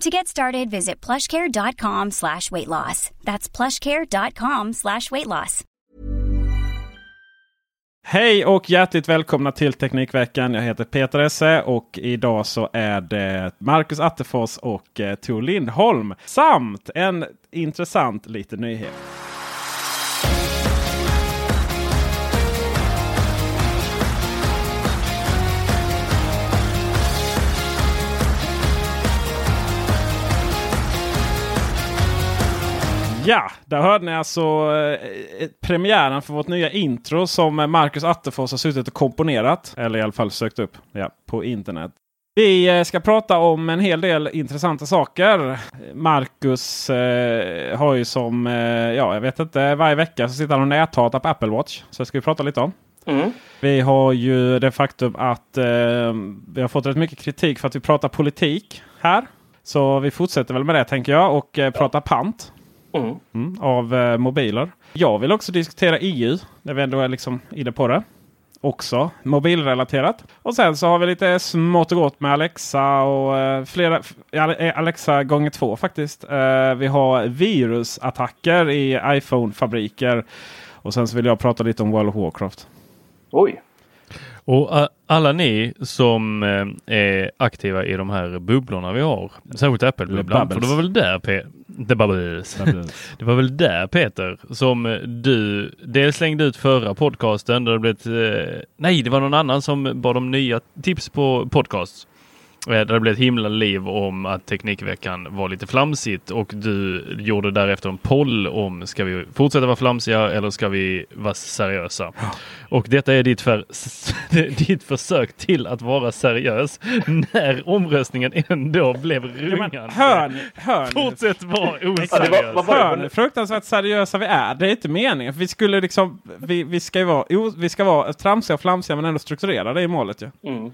To get started, visit plushcare.com slash weight loss. That's plushcare.com slash weight loss. Hej och hjärtligt välkomna till Teknikveckan. Jag heter Peter Esse och idag så är det Marcus Attefors och eh, Tor Lindholm. Samt en intressant liten nyhet. Ja, där hörde ni alltså eh, premiären för vårt nya intro som Marcus Attefors har suttit och komponerat. Eller i alla fall sökt upp ja, på internet. Vi eh, ska prata om en hel del intressanta saker. Marcus eh, har ju som, eh, ja jag vet inte, varje vecka så sitter han och näthatar på Apple Watch. Så det ska vi prata lite om. Mm. Vi har ju det faktum att eh, vi har fått rätt mycket kritik för att vi pratar politik här. Så vi fortsätter väl med det tänker jag och eh, prata pant. Mm. Mm, av eh, mobiler. Jag vill också diskutera EU när vi ändå är liksom inne på det. Också mobilrelaterat. Och sen så har vi lite smått och gott med Alexa och eh, flera ja, Alexa gånger två faktiskt. Eh, vi har virusattacker i iPhone-fabriker. Och sen så vill jag prata lite om World of Warcraft. Oj. Och uh, alla ni som uh, är aktiva i de här bubblorna vi har, särskilt Apple-bubblan, för det var väl där Pe The Bubbles. det var väl där Peter som du dels slängde ut förra podcasten där det blev uh, nej, det var någon annan som bad om nya tips på podcasts. Där det blev ett himla liv om att Teknikveckan var lite flamsigt och du gjorde därefter en poll om ska vi fortsätta vara flamsiga eller ska vi vara seriösa? Och detta är ditt, för, ditt försök till att vara seriös när omröstningen ändå blev rungande. Hör ni? Hör ni? Fortsätt vara oseriös. Ja, det var- vad var det? Hör ni fruktansvärt seriösa vi är? Det är inte meningen. Vi skulle liksom, vi, vi ska ju vara, vi ska vara tramsiga och flamsiga men ändå strukturerade i målet ju. Mm.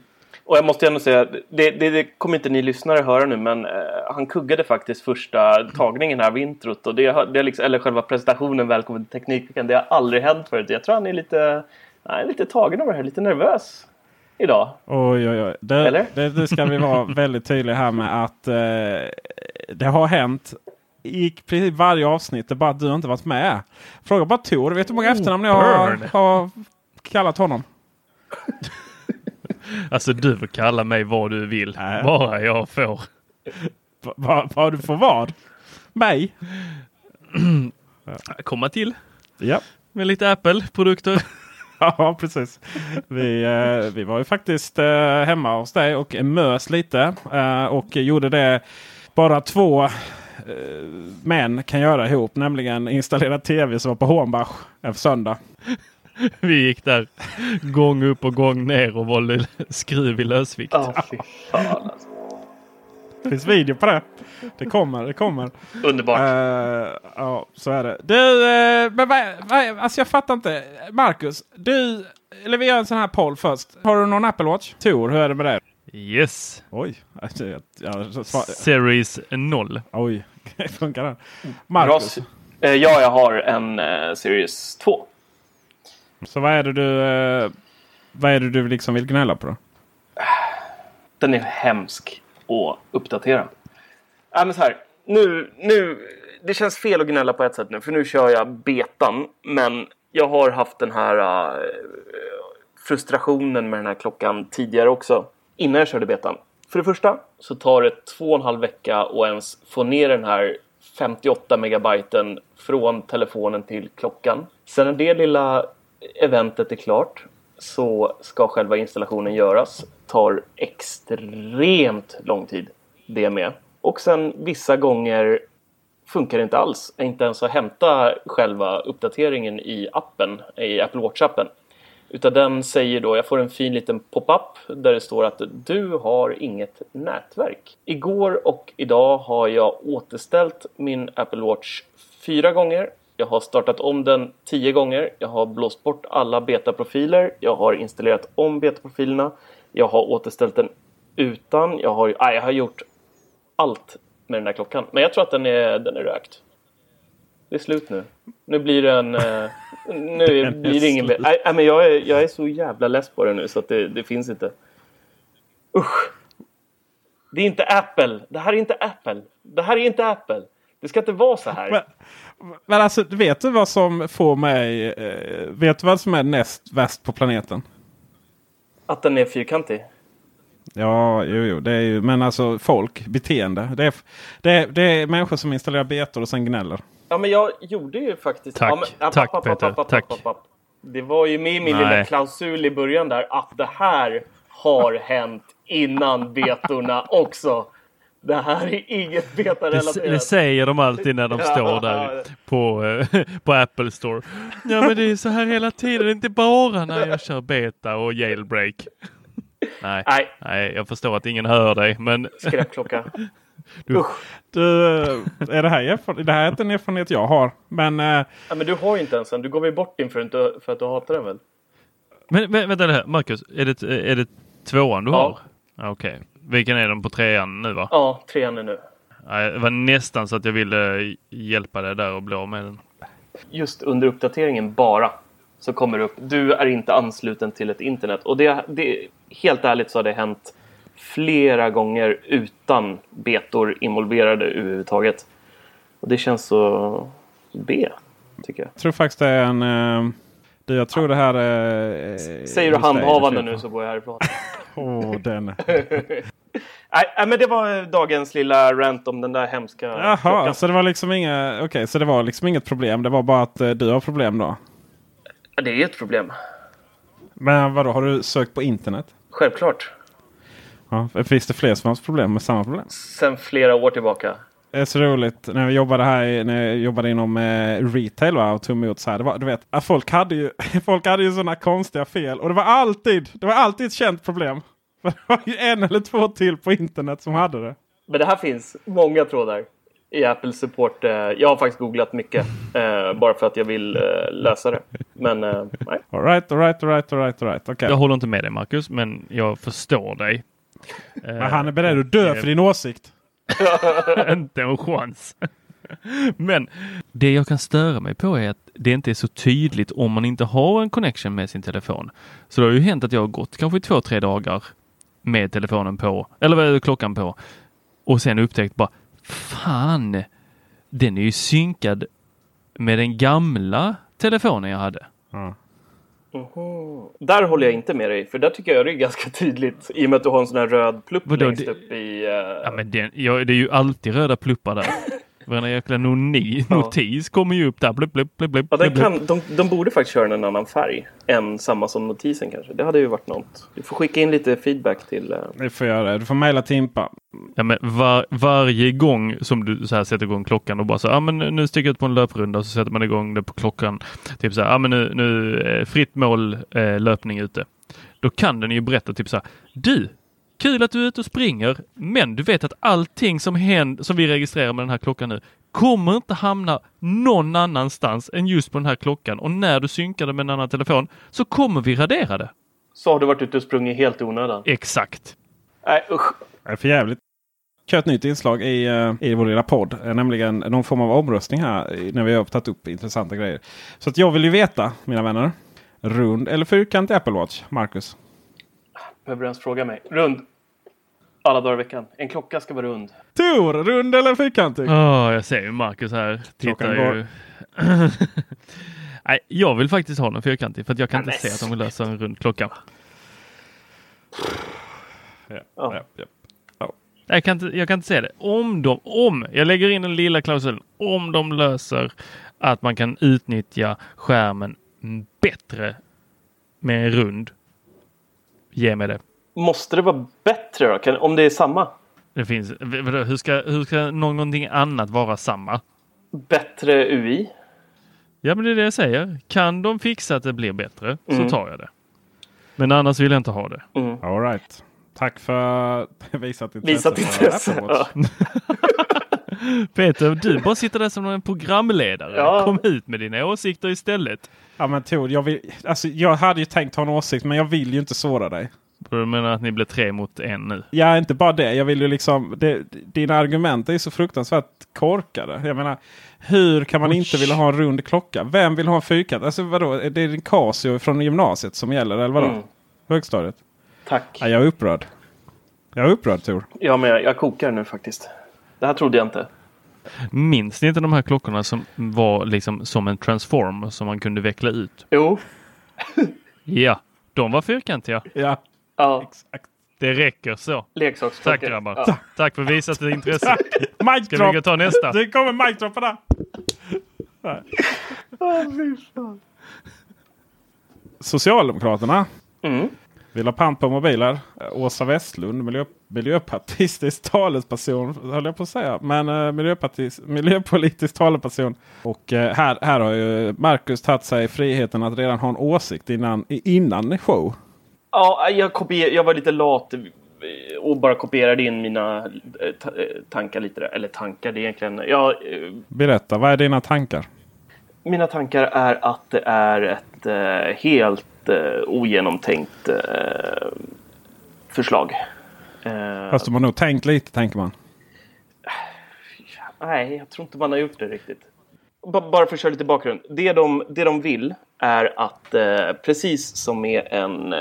Och jag måste ändå säga, det, det, det kommer inte ni lyssnare höra nu, men eh, han kuggade faktiskt första tagningen här vid introt. Och det, det är liksom, eller själva presentationen, välkommen till Teknikveckan. Det har aldrig hänt förut. Jag tror han är lite, är lite tagen av det här, lite nervös idag. Oj, oj, oj. Det, Eller? det, det ska vi vara väldigt tydliga här med att eh, det har hänt i princip varje avsnitt. Det är bara att du inte varit med. Fråga bara Tor. Vet du hur många efternamn jag har, har kallat honom? Alltså du får kalla mig vad du vill, Nej. bara jag får. Va- va- Vad du får vad? Mig? komma till Ja. med lite Apple-produkter. Ja, precis. Vi, eh, vi var ju faktiskt eh, hemma hos dig och mös lite. Eh, och gjorde det bara två eh, män kan göra ihop. Nämligen installera tv som var på Hornbach en söndag. Vi gick där gång upp och gång ner och valde skruv i lösvikt. Ja, fy fan alltså. Det finns video på det. Det kommer, det kommer. Underbart. Uh, ja, så är det. Du, uh, men vad, vad, alltså jag fattar inte. Marcus, du, eller vi gör en sån här poll först. Har du någon Apple Watch? Tor, hur är det med det? Yes. Oj. Ja, Series 0. Oj, funkar den? Marcus? Uh, ja, jag har en uh, Series 2. Så vad är det du, eh, vad är det du liksom vill gnälla på då? Den är hemsk att uppdatera. Äh, men så här, nu, nu, det känns fel att gnälla på ett sätt nu, för nu kör jag betan. Men jag har haft den här uh, frustrationen med den här klockan tidigare också, innan jag körde betan. För det första så tar det två och en halv vecka att ens få ner den här 58 megabyten från telefonen till klockan. Sen är det lilla eventet är klart så ska själva installationen göras. Tar extremt lång tid det med. Och sen vissa gånger funkar det inte alls. Inte ens att hämta själva uppdateringen i appen, i Apple Watch-appen. Utan den säger då, jag får en fin liten pop-up där det står att du har inget nätverk. Igår och idag har jag återställt min Apple Watch fyra gånger jag har startat om den tio gånger. Jag har blåst bort alla betaprofiler. Jag har installerat om betaprofilerna. Jag har återställt den utan. Jag har, nej, jag har gjort allt med den här klockan. Men jag tror att den är, den är rökt. Det är slut nu. Nu blir den... Eh, nu blir det ingen... Nej, men jag är, jag är så jävla less på den nu så att det, det finns inte. Usch! Det är inte Apple. Det här är inte Apple. Det här är inte Apple. Det ska inte vara så här. Men, men alltså, vet du vad som får mig... Eh, vet du vad som är näst värst på planeten? Att den är fyrkantig? Ja, jo, jo. Det är ju, men alltså folk, beteende. Det är, det, är, det är människor som installerar betor och sen gnäller. Ja, men jag gjorde ju faktiskt... Tack, ja, men, app, tack app, Peter. App, tack. Det var ju med i min Nej. lilla klausul i början där att det här har hänt innan betorna också. Det här är inget betarelaterat. Det, det säger de alltid när de står där på, eh, på Apple Store. Ja men det är så här hela tiden, inte bara när jag kör beta och jailbreak. Nej, nej. nej jag förstår att ingen hör dig men... Skräpklocka. Du, du, är det, här, det här är inte en erfarenhet jag har. Men, äh... ja, men du har ju inte ens en. Du går väl bort in för, att, för att du hatar den väl? Men, men vänta Marcus, är det, är det tvåan du ja. har? Okej. Okay. Vilken är den på trean nu va? Ja, trean är nu. Det var nästan så att jag ville hjälpa dig där och bli av med den. Just under uppdateringen bara så kommer det upp. Du är inte ansluten till ett internet. Och det, det, helt ärligt så har det hänt flera gånger utan betor involverade överhuvudtaget. Och det känns så B, tycker jag. Jag tror faktiskt det är en... Uh, jag tror det här är... Uh, Säger du handhavande nu så går jag härifrån. Åh, oh, den. Nej, men det var dagens lilla rant om den där hemska Jaha, klockan. så det var liksom inga, okej, okay, så det var liksom inget problem. Det var bara att uh, du har problem då? Ja, det är ett problem. Men vadå, har du sökt på internet? Självklart. Ja, finns det fler som har problem med samma problem? Sen flera år tillbaka. Det är så roligt när jag jobbade här när jag jobbade inom eh, retail va, och tog emot så här. Det var, du vet, att folk hade ju, folk hade ju sådana konstiga fel och det var alltid, det var alltid ett känt problem. det var ju en eller två till på internet som hade det. Men det här finns många trådar i Apple support. Eh, jag har faktiskt googlat mycket eh, bara för att jag vill eh, läsa det. Men nej. Alright, alright, alright, alright, alright. Okay. Jag håller inte med dig Marcus, men jag förstår dig. Men han är beredd att dö för din åsikt. inte en chans. Men det jag kan störa mig på är att det inte är så tydligt om man inte har en connection med sin telefon. Så det har ju hänt att jag har gått kanske två, tre dagar med telefonen på, eller klockan på och sen upptäckt bara fan, den är ju synkad med den gamla telefonen jag hade. Mm. Oho. Där håller jag inte med dig, för där tycker jag det är ganska tydligt i och med att du har en sån här röd plupp Vadå, längst det... upp i... Uh... Ja, men den, ja, det är ju alltid röda pluppar där. Varenda jäkla noni, ja. notis kommer ju upp där. Blip, blip, blip, blip, ja, den kan, de, de borde faktiskt köra en annan färg än samma som notisen kanske. Det hade ju varit något. Du får skicka in lite feedback till... Uh... Vi får göra det. Du får mejla Timpa. Ja, men var, varje gång som du så här sätter igång klockan och bara så ja ah, men nu sticker jag ut på en löprunda och så sätter man igång det på klockan. Typ så här, ja ah, men nu, nu fritt mål eh, löpning ute. Då kan den ju berätta typ så här, du, kul att du är ute och springer, men du vet att allting som händer, som vi registrerar med den här klockan nu, kommer inte hamna någon annanstans än just på den här klockan. Och när du synkar det med en annan telefon så kommer vi radera det. Så har du varit ute och sprungit helt i onödan? Exakt. Nej usch. Det är för jävligt. Kör ett nytt inslag i, uh, i vår lilla podd. Nämligen någon form av omröstning här när vi har tagit upp intressanta grejer. Så att jag vill ju veta, mina vänner. Rund eller fyrkantig Apple Watch? Marcus? Behöver du ens fråga mig? Rund. Alla dagar i veckan. En klocka ska vara rund. Tor, rund eller fyrkantig? Ja, oh, jag ser ju Marcus här. Tittar ju. Nej, jag vill faktiskt ha den fyrkantig för att jag kan inte se att de vill lösa en rund klocka. Ja, ja. Ja, ja. Jag, kan inte, jag kan inte se det. Om de, om, jag lägger in en lilla klausul, om de löser att man kan utnyttja skärmen bättre med en rund. Ge mig det. Måste det vara bättre då? Kan, om det är samma? Det finns, hur ska, hur ska någonting annat vara samma? Bättre UI? Ja, men det är det jag säger. Kan de fixa att det blir bättre mm. så tar jag det. Men annars vill jag inte ha det. Mm. All right. Tack för visat intresse. Visat intresse. Ja. Peter, du bara sitter där som en programledare. Ja. Kom ut med dina åsikter istället. Ja men Tor, jag, vill, alltså, jag hade ju tänkt ha en åsikt men jag vill ju inte såra dig. Du menar att ni blir tre mot en nu? Ja, inte bara det. Jag vill ju liksom, det, dina argument är så fruktansvärt korkade. Jag menar, hur kan man Usch. inte vilja ha en rund klocka? Vem vill ha en fyrkant? Alltså vadå, är det din Casio från gymnasiet som gäller eller vadå? Mm. Högstadiet? Tack. Ja, jag är upprörd. Jag är upprörd Tor. Ja, men jag, jag kokar nu faktiskt. Det här trodde jag inte. Minns ni inte de här klockorna som var liksom som en transform som man kunde veckla ut? Jo. ja, de var fyrkantiga. Ja. Ja. Exakt. Det räcker så. Leksaksklockor. Tack grabbar. Ja. Tack för visat intresse. Mic Ska vi ta nästa? Det kommer mic drop det. Socialdemokraterna. Mm. Vill ha pant på mobiler. Åsa Westlund, miljö, miljöpartistisk talesperson höll jag på att säga. Men miljöpartis, miljöpolitisk talesperson. Och uh, här, här har ju Marcus tagit sig friheten att redan ha en åsikt innan, innan show. Ja, jag, kopier, jag var lite lat och bara kopierade in mina eh, tankar lite. Eller tankar, det är egentligen... Ja, Berätta, vad är dina tankar? Mina tankar är att det är ett eh, helt eh, ogenomtänkt eh, förslag. Eh, Fast de har nog tänkt lite, tänker man. Nej, jag tror inte man har gjort det riktigt. Bara för att köra lite bakgrund. Det de, det de vill är att eh, precis som med en... Eh,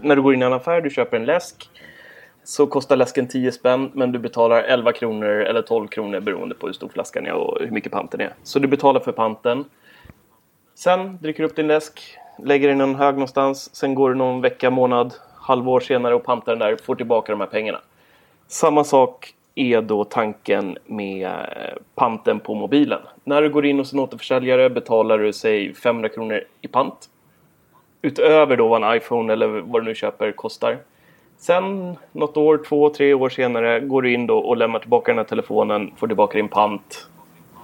när du går in i en affär, du köper en läsk. Så kostar läsken 10 spänn men du betalar 11 kronor eller 12 kronor beroende på hur stor flaskan är och hur mycket panten är. Så du betalar för panten. Sen dricker du upp din läsk, lägger den i någon hög någonstans. Sen går du någon vecka, månad, halvår senare och pantar den där och får tillbaka de här pengarna. Samma sak är då tanken med eh, panten på mobilen. När du går in hos en återförsäljare betalar du sig 500 kronor i pant. Utöver då vad en iPhone eller vad du nu köper kostar. Sen något år, två, tre år senare går du in då och lämnar tillbaka den här telefonen, får tillbaka din pant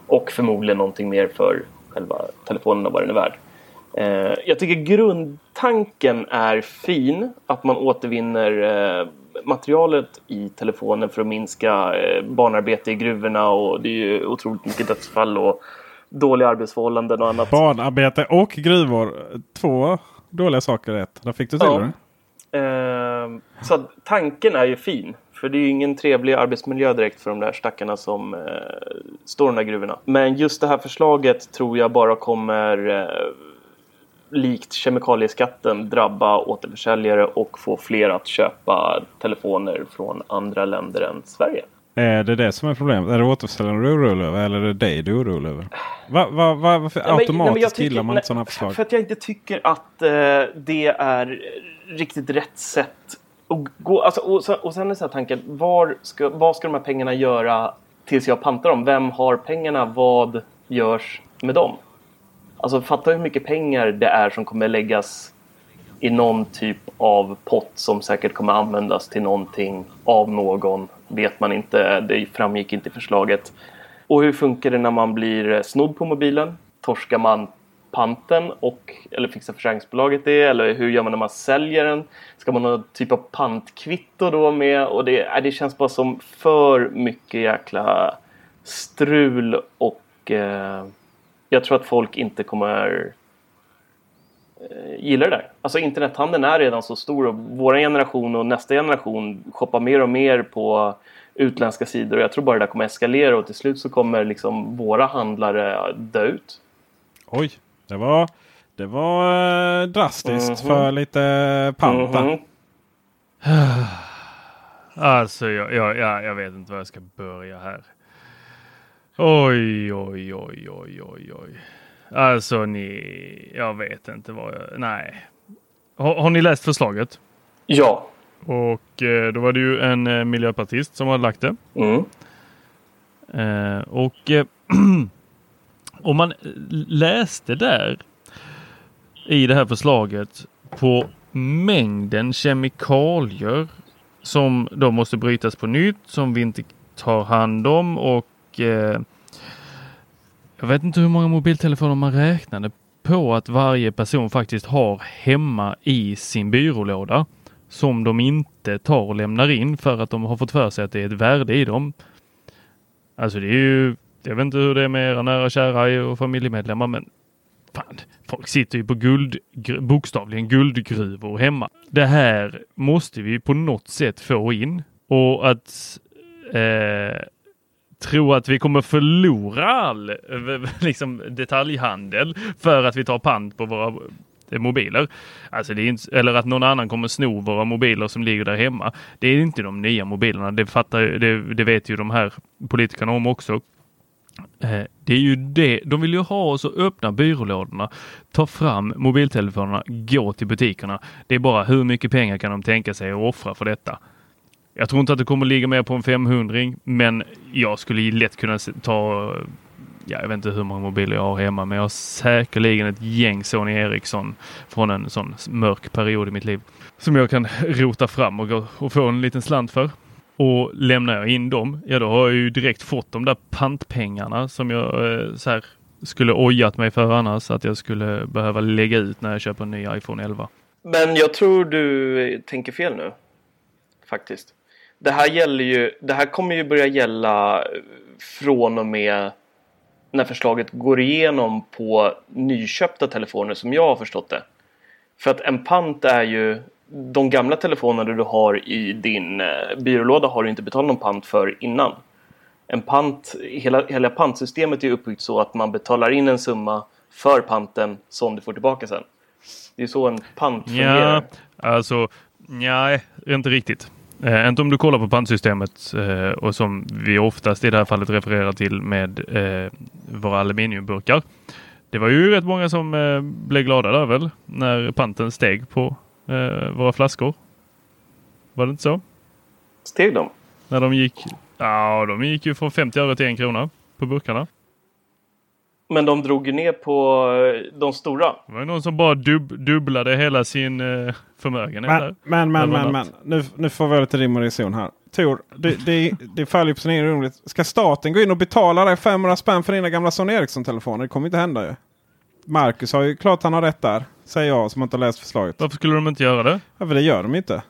och förmodligen någonting mer för själva telefonen och vad den är värd. Eh, jag tycker grundtanken är fin, att man återvinner eh, materialet i telefonen för att minska eh, barnarbete i gruvorna och det är ju otroligt mycket dödsfall och dåliga arbetsförhållanden och annat. Barnarbete och gruvor, två dåliga saker rätt. Där fick du till ja. det. Så tanken är ju fin. För det är ju ingen trevlig arbetsmiljö direkt för de där stackarna som eh, står i de där gruvorna. Men just det här förslaget tror jag bara kommer eh, likt kemikalieskatten drabba återförsäljare och få fler att köpa telefoner från andra länder än Sverige. Är det det som är problemet? Är det återförsäljaren du är orolig över eller är det dig du är orolig över? Va, va, va, varför nej, automatiskt nej, gillar man inte sådana förslag? För att jag inte tycker att eh, det är riktigt rätt sätt och, gå. Alltså, och, och sen är så här tanken, var ska, vad ska de här pengarna göra tills jag pantar dem? Vem har pengarna? Vad görs med dem? Alltså fatta hur mycket pengar det är som kommer läggas i någon typ av pott som säkert kommer användas till någonting av någon. Vet man inte, det framgick inte i förslaget. Och hur funkar det när man blir snodd på mobilen? Torskar man panten och eller fixar försäkringsbolaget det? Eller hur gör man när man säljer den? Ska man ha någon typ av pantkvitto då med? Och det, äh, det känns bara som för mycket jäkla strul och eh, jag tror att folk inte kommer eh, gilla det där. Alltså internethandeln är redan så stor och vår generation och nästa generation shoppar mer och mer på utländska sidor och jag tror bara det där kommer eskalera och till slut så kommer liksom våra handlare dö ut. Oj, det var, det var eh, drastiskt -hmm. för lite panta. Mm -hmm. Alltså jag, jag, jag, jag vet inte var jag ska börja här. Oj, oj, oj, oj, oj, oj. Alltså ni, jag vet inte vad jag, nej. Har, har ni läst förslaget? Ja. Och eh, då var det ju en eh, miljöpartist som hade lagt det. Mm. Eh, och om man läste där i det här förslaget på mängden kemikalier som då måste brytas på nytt, som vi inte tar hand om och eh, jag vet inte hur många mobiltelefoner man räknade på att varje person faktiskt har hemma i sin byrålåda som de inte tar och lämnar in för att de har fått för sig att det är ett värde i dem. Alltså det är ju, jag vet inte hur det är med era nära kära och familjemedlemmar men fan, folk sitter ju på guld, bokstavligen guldgruvor hemma. Det här måste vi på något sätt få in och att eh, tro att vi kommer förlora all liksom, detaljhandel för att vi tar pant på våra eh, mobiler. Alltså det är inte, eller att någon annan kommer sno våra mobiler som ligger där hemma. Det är inte de nya mobilerna. Det, fattar, det, det vet ju de här politikerna om också. Eh, det är ju det. De vill ju ha oss att öppna byrålådorna, ta fram mobiltelefonerna, gå till butikerna. Det är bara hur mycket pengar kan de tänka sig att offra för detta? Jag tror inte att det kommer ligga mer på en 500 men jag skulle lätt kunna ta ja, jag vet inte hur många mobiler jag har hemma, men jag har säkerligen ett gäng Sony Ericsson från en sån mörk period i mitt liv som jag kan rota fram och, gå och få en liten slant för. Och lämnar jag in dem, ja då har jag ju direkt fått de där pantpengarna som jag eh, så här, skulle ojat mig för annars att jag skulle behöva lägga ut när jag köper en ny iPhone 11. Men jag tror du tänker fel nu. Faktiskt. Det här gäller ju, det här kommer ju börja gälla eh, från och med när förslaget går igenom på nyköpta telefoner som jag har förstått det. För att en pant är ju de gamla telefonerna du har i din eh, byrålåda har du inte betalat någon pant för innan. En pant, hela, hela pantsystemet är uppbyggt så att man betalar in en summa för panten som du får tillbaka sen. Det är så en pant fungerar. Ja, alltså, nej, inte riktigt. Eh, inte om du kollar på pantsystemet eh, och som vi oftast i det här fallet refererar till med eh, våra aluminiumburkar. Det var ju rätt många som blev glada där väl när panten steg på eh, våra flaskor. Var det inte så? Steg de? När de gick, ja de gick ju från 50 öre till en krona på burkarna. Men de drog ju ner på eh, de stora. Det var någon som bara dub dubblade hela sin eh, förmögenhet. Men, men, men, men, men. Nu, nu får vi lite rim och reson här. Tor, det, det, det faller på sin egen rimligt. Ska staten gå in och betala dig 500 spänn för dina gamla Sony Ericsson-telefoner? Det kommer inte hända ju. Marcus har ju klart han har rätt där. Säger jag som inte har läst förslaget. Varför skulle de inte göra det? Ja, för det gör de inte.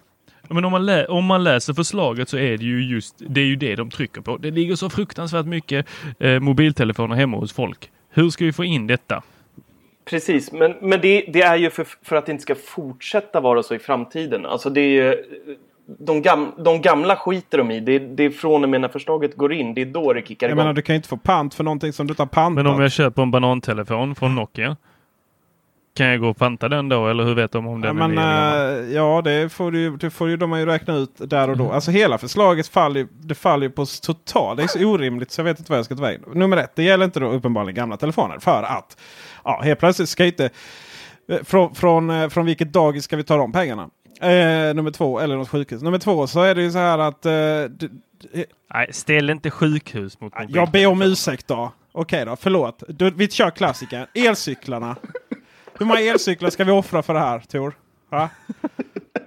Men om man, lä om man läser förslaget så är det ju just det är ju det de trycker på. Det ligger så fruktansvärt mycket eh, mobiltelefoner hemma hos folk. Hur ska vi få in detta? Precis, men, men det, det är ju för, för att det inte ska fortsätta vara så i framtiden. Alltså det är ju, de, gam, de gamla skiter de i. Det, det är från och med när förslaget går in. Det är då det kickar igång. Jag menar, du kan ju inte få pant för någonting som du inte har pantat. Men om jag köper en banantelefon från Nokia. Kan jag gå och panta den då eller hur vet de om den ja, men, äh, Ja det får, du, det får ju de ju räkna ut där och då. Mm. Alltså hela förslaget faller, det faller på total. Det är så orimligt så jag vet inte vad jag ska ta vägen. Nummer ett, det gäller inte då uppenbarligen gamla telefoner. För att ja, helt plötsligt ska inte... Eh, från, från, eh, från vilket dagis ska vi ta de pengarna? Eh, nummer två, eller något sjukhus. Nummer två så är det ju så här att... Eh, Nej, ställ inte sjukhus mot mobil. Jag ber om ursäkt då. Okej då, förlåt. Du, vi kör klassikern. Elcyklarna. Hur många elcyklar ska vi offra för det här Tor? Ja,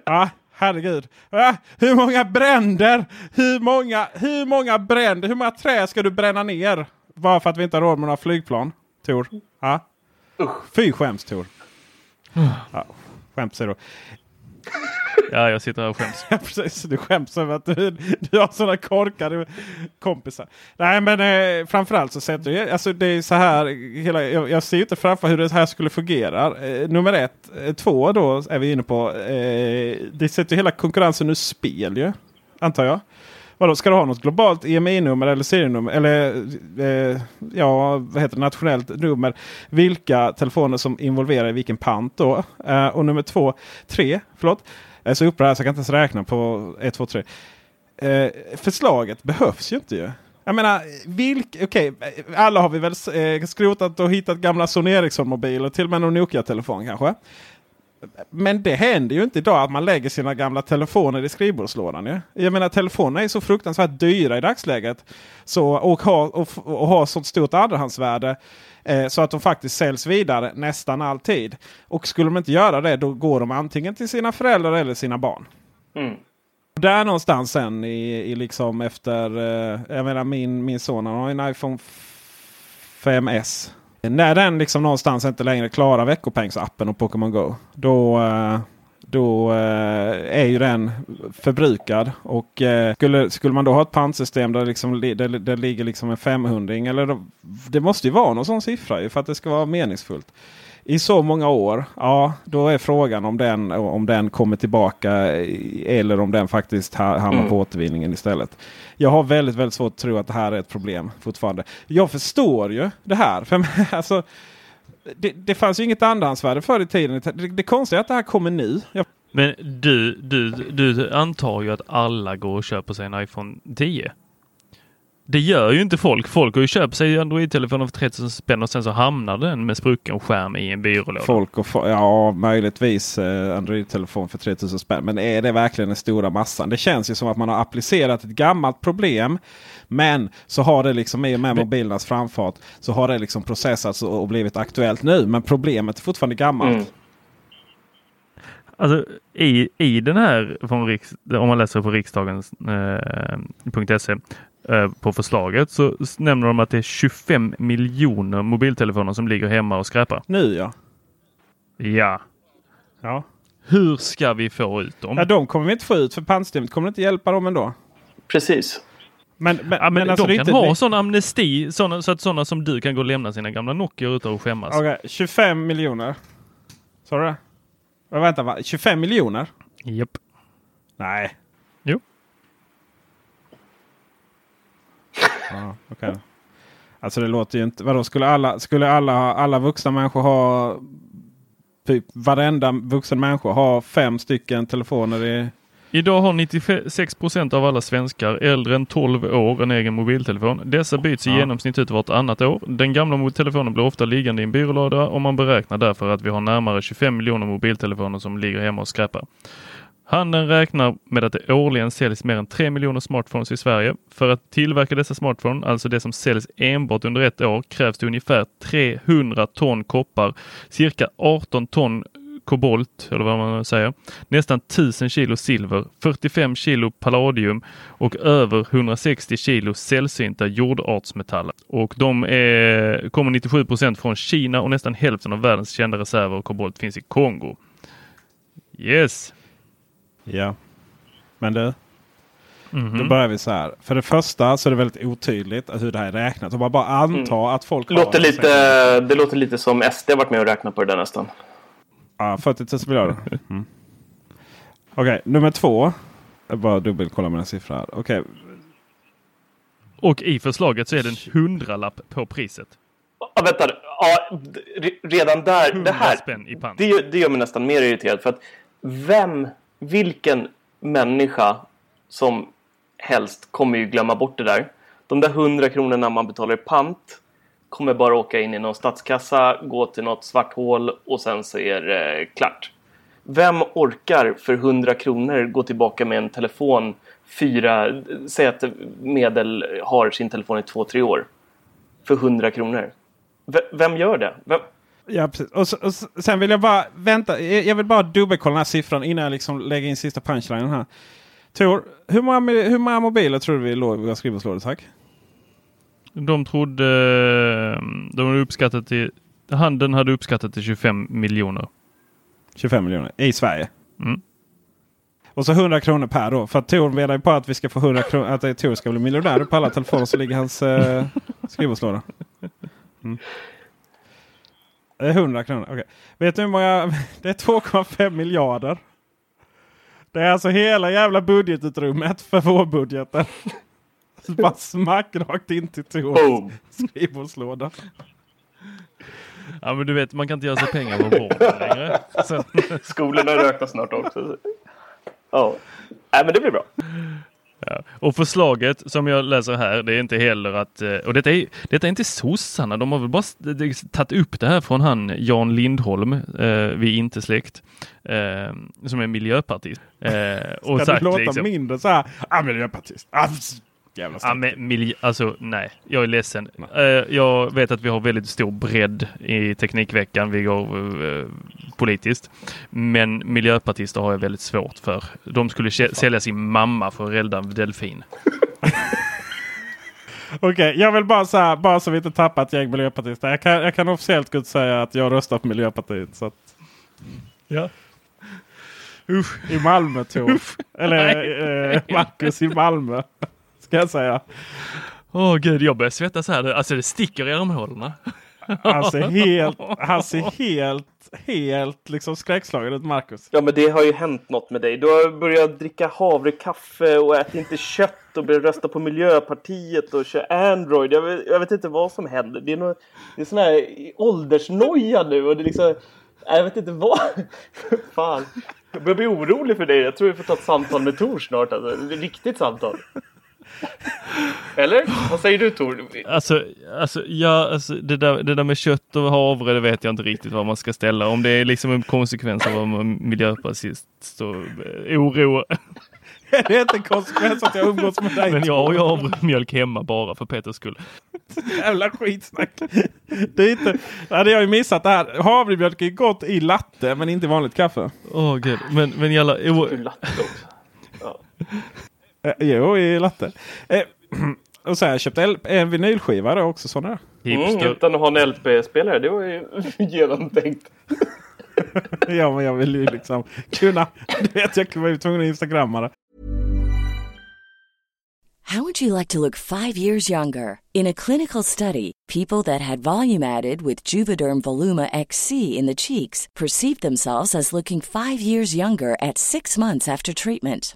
ja herregud. Ja, hur många bränder? Hur många, hur många bränder? Hur många trä ska du bränna ner? Bara för att vi inte har råd med några flygplan? Tor? Ja. Fy skäms Tor. Ja, skäms säger du. Ja, jag sitter här och skäms. Ja, precis. Du skäms över att du, du har sådana korkade kompisar. Nej, men eh, framförallt så sätter jag, alltså det är så här. Hela, jag, jag ser inte framför hur det här skulle fungera. Eh, nummer ett. Eh, två då är vi inne på. Eh, det sätter hela konkurrensen ur spel ju. Antar jag. Vadå, ska du ha något globalt EMI-nummer eller serienummer? Eller eh, ja, vad heter det, nationellt nummer. Vilka telefoner som involverar i vilken pant då. Eh, och nummer två, tre, förlåt. Jag är så upprörd så jag kan inte ens räkna på 1, 2, 3. Eh, förslaget behövs ju inte ju. Jag menar, vilk, okay, alla har vi väl eh, skrotat och hittat gamla Sony Ericsson-mobiler. Till och med någon Nokia-telefon kanske. Men det händer ju inte idag att man lägger sina gamla telefoner i skrivbordslådan. Ja? Jag menar telefonerna är så fruktansvärt dyra i dagsläget. Så, och har, och, och har sånt stort andrahandsvärde. Eh, så att de faktiskt säljs vidare nästan alltid. Och skulle de inte göra det då går de antingen till sina föräldrar eller sina barn. Mm. Där någonstans sen i, i liksom efter, eh, jag menar min, min son han har en iPhone 5S. När den liksom någonstans inte längre klarar veckopengsappen och Pokémon Go. Då, eh, då eh, är ju den förbrukad. Och eh, skulle, skulle man då ha ett pantsystem där, liksom, där, där ligger liksom en 500 eller då, Det måste ju vara någon sån siffra för att det ska vara meningsfullt. I så många år, ja då är frågan om den, om den kommer tillbaka eller om den faktiskt hamnar mm. på återvinningen istället. Jag har väldigt, väldigt svårt att tro att det här är ett problem fortfarande. Jag förstår ju det här. För, alltså, det, det fanns ju inget andrahandsvärde förr i tiden. Det, det konstiga är att det här kommer nu. Jag... Men du, du, du antar ju att alla går och köper sig en iPhone 10. Det gör ju inte folk. Folk går ju köper sig Android-telefoner för 3000 spänn och sen så hamnar den med sprucken skärm i en byrålåda. Folk och ja, möjligtvis eh, Android-telefon för 3000 spänn. Men är det verkligen den stora massan? Det känns ju som att man har applicerat ett gammalt problem. Men så har det liksom i och med mobilernas framfart så har det liksom processats och blivit aktuellt nu. Men problemet är fortfarande gammalt. Mm. Alltså i, i den här, från riks, om man läser på riksdagens.se eh, Eh, på förslaget så nämner de att det är 25 miljoner mobiltelefoner som ligger hemma och skräpar. Nu ja. Ja. Ja. Hur ska vi få ut dem? Ja, de kommer vi inte få ut för pantsystemet kommer inte hjälpa dem ändå. Precis. Men, men, ja, men, men alltså de kan ha sån amnesti såna, så att sådana som du kan gå och lämna sina gamla Nokia utan att skämmas. Okay. 25 miljoner. Sa du det? Vänta, va? 25 miljoner? Japp. Nej. Ja, okay. Alltså det låter ju inte... Vadå, skulle alla, skulle alla, alla vuxna människor ha... Typ varenda vuxen människa ha fem stycken telefoner i... Idag har 96 procent av alla svenskar äldre än 12 år en egen mobiltelefon. Dessa byts ja. i genomsnitt ut vartannat år. Den gamla mobiltelefonen blir ofta liggande i en byrålåda och man beräknar därför att vi har närmare 25 miljoner mobiltelefoner som ligger hemma och skräpar. Handeln räknar med att det årligen säljs mer än 3 miljoner smartphones i Sverige. För att tillverka dessa smartphones, alltså det som säljs enbart under ett år, krävs det ungefär 300 ton koppar, cirka 18 ton kobolt, eller vad man säger, nästan 1000 kilo silver, 45 kilo palladium och över 160 kilo sällsynta jordartsmetaller. Och de är, kommer 97 procent från Kina och nästan hälften av världens kända reserver av kobolt finns i Kongo. Yes! Ja. Men du. Mm -hmm. Då börjar vi så här. För det första så är det väldigt otydligt hur det här är räknat. Och man bara anta mm. att folk låter lite, Det låter lite som SD har varit med och räknat på det där nästan. Ja, 40 000 miljarder. Mm. Okej, okay, nummer två. Jag bara dubbelkolla mina siffror här. Okej. Okay. Och i förslaget så är det en hundralapp på priset. Ja, vänta. Ja, redan där. Det här. Det, det gör mig nästan mer irriterad. För att vem vilken människa som helst kommer ju glömma bort det där. De där hundra kronorna man betalar i pant kommer bara åka in i någon statskassa, gå till något svart hål och sen så är det klart. Vem orkar för 100 kronor gå tillbaka med en telefon fyra, säg att Medel har sin telefon i två, tre år för 100 kronor. V vem gör det? Vem, Ja, precis. Och, och, sen vill jag bara vänta. Jag vill bara dubbelkolla den här siffran innan jag liksom lägger in sista punchlinen här. Tor, hur många, hur många mobiler tror du vi låg i våra skrivbordslådor? Tack. De trodde... De var uppskattat till handeln hade uppskattat till 25 miljoner. 25 miljoner i Sverige. Mm. Och så 100 kronor per då. För att Tor menar ju på att vi ska få 100 kronor. Att Tor ska bli miljonär på alla telefoner som ligger i hans eh, skrivbordslåda. Mm. Det är 100 kronor. Okay. Vet du hur många? Det är 2,5 miljarder. Det är alltså hela jävla budgetutrymmet för vårbudgeten. Bara smack rakt in till Tors skrivbordslåda. Ja men du vet man kan inte göra sig pengar på vården längre. Så. Skolorna räknar snart också. Ja, Nej, men det blir bra. Ja. Och förslaget som jag läser här, det är inte heller att, eh, och detta är, detta är inte sossarna, de har väl bara tagit upp det här från han Jan Lindholm, eh, vi är inte släkt, eh, som är miljöpartist. Eh, och Ska sagt, du låta liksom, mindre så här, ah, miljöpartist, ah, jävla ja, men miljö, alltså nej, jag är ledsen. Uh, jag vet att vi har väldigt stor bredd i Teknikveckan. Vi går uh, politiskt. Men miljöpartister har jag väldigt svårt för. De skulle sälja sin mamma för att rädda en delfin. Okej, okay, jag vill bara säga, bara så vi inte tappar ett gäng miljöpartister. Jag kan, jag kan officiellt gå säga att jag röstar på Miljöpartiet. Så att... Ja. Usch. I Malmö Tor. Eller eh, Marcus i Malmö. Ska jag säga. Åh oh, gud, jag börjar svettas här. Alltså det sticker i armhålorna. Han ser helt, han ser helt, helt liksom skräckslagen ut, Marcus. Ja, men det har ju hänt något med dig. Du har börjat dricka havrekaffe och äter inte kött och börjat rösta på Miljöpartiet och kör Android. Jag vet, jag vet inte vad som händer. Det är, något, det är sån här åldersnoja nu och det är liksom... Jag vet inte vad. Fan. Jag börjar bli orolig för dig. Jag tror vi får ta ett samtal med Tor snart. Alltså. Ett riktigt samtal. Eller? Vad säger du Tor? Alltså, alltså, ja, alltså det, där, det där med kött och havre, det vet jag inte riktigt vad man ska ställa. Om det är liksom en konsekvens av miljöpartist, så eh, oro. det är inte en konsekvens att jag umgås med dig. Men jag har ju havremjölk hemma bara för Peters skull. Jävla skitsnack. Det är inte, hade jag ju missat det här. Havremjölk är gott i latte men inte i vanligt kaffe. Åh oh, gud. Men, men jävla... Latte också. Ja. Eh, jo, i latte. Eh, och så har jag köpt en vinylskiva då också sådana. Mm, utan att ha en LP-spelare, det var ju genomtänkt. ja, men jag vill ju liksom kunna... Du vet, jag var ju tvungen att instagramma det. How would you like to look five years younger? In a clinical study, people that had volume added with Juvederm Voluma XC in the cheeks perceived themselves as looking five years younger at six months after treatment.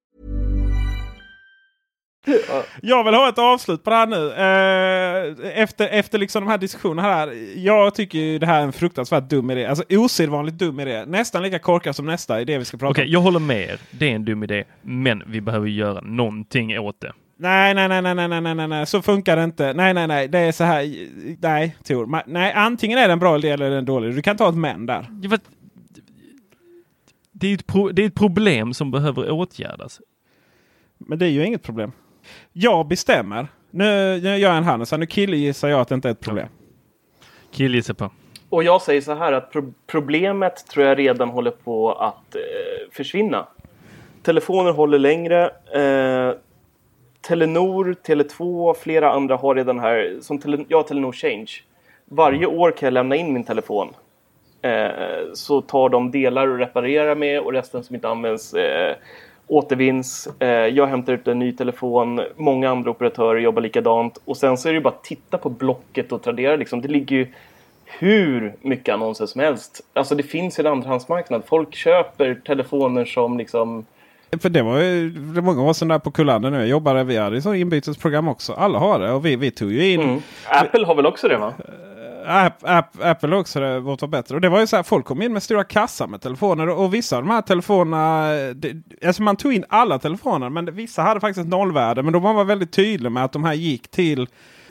Jag vill ha ett avslut på det här nu. Eh, efter, efter liksom de här diskussionerna här. Jag tycker ju det här är en fruktansvärt dum idé. Alltså osedvanligt dum idé. Nästan lika korkad som nästa idé vi ska prata okay, om. Okej, jag håller med er. Det är en dum idé. Men vi behöver göra någonting åt det. Nej, nej, nej, nej, nej, nej, nej, nej, så funkar det inte. Nej, nej, nej, det är så här. Nej, Tor. Nej, antingen är den bra eller den dålig. Du kan ta ett men där. Det är, ett pro- det är ett problem som behöver åtgärdas. Men det är ju inget problem. Jag bestämmer. Nu, nu gör jag en hand. Så nu killgissar jag att det inte är ett problem. Killgissa på. Och jag säger så här att pro problemet tror jag redan håller på att eh, försvinna. Telefoner håller längre. Eh, Telenor, Tele2, flera andra har redan här, som tele, jag har Telenor Change. Varje år kan jag lämna in min telefon. Eh, så tar de delar och reparerar med och resten som inte används eh, återvinns. Eh, jag hämtar ut en ny telefon. Många andra operatörer jobbar likadant. Och sen så är det bara att titta på Blocket och Tradera. Liksom. Det ligger ju hur mycket annonser som helst. Alltså det finns en andrahandsmarknad. Folk köper telefoner som liksom För det var ju det många år sedan där på Kullander nu. Jag jobbade, vi hade så inbytesprogram också. Alla har det och vi, vi tog ju in. Mm. Apple har väl också det va? App, app, Apple också det vårt var bättre. Och det var ju så här, folk kom in med stora kassar med telefoner. Och, och vissa av de här telefonerna, det, alltså man tog in alla telefoner. Men vissa hade faktiskt ett nollvärde. Men då var man väldigt tydlig med att de här gick till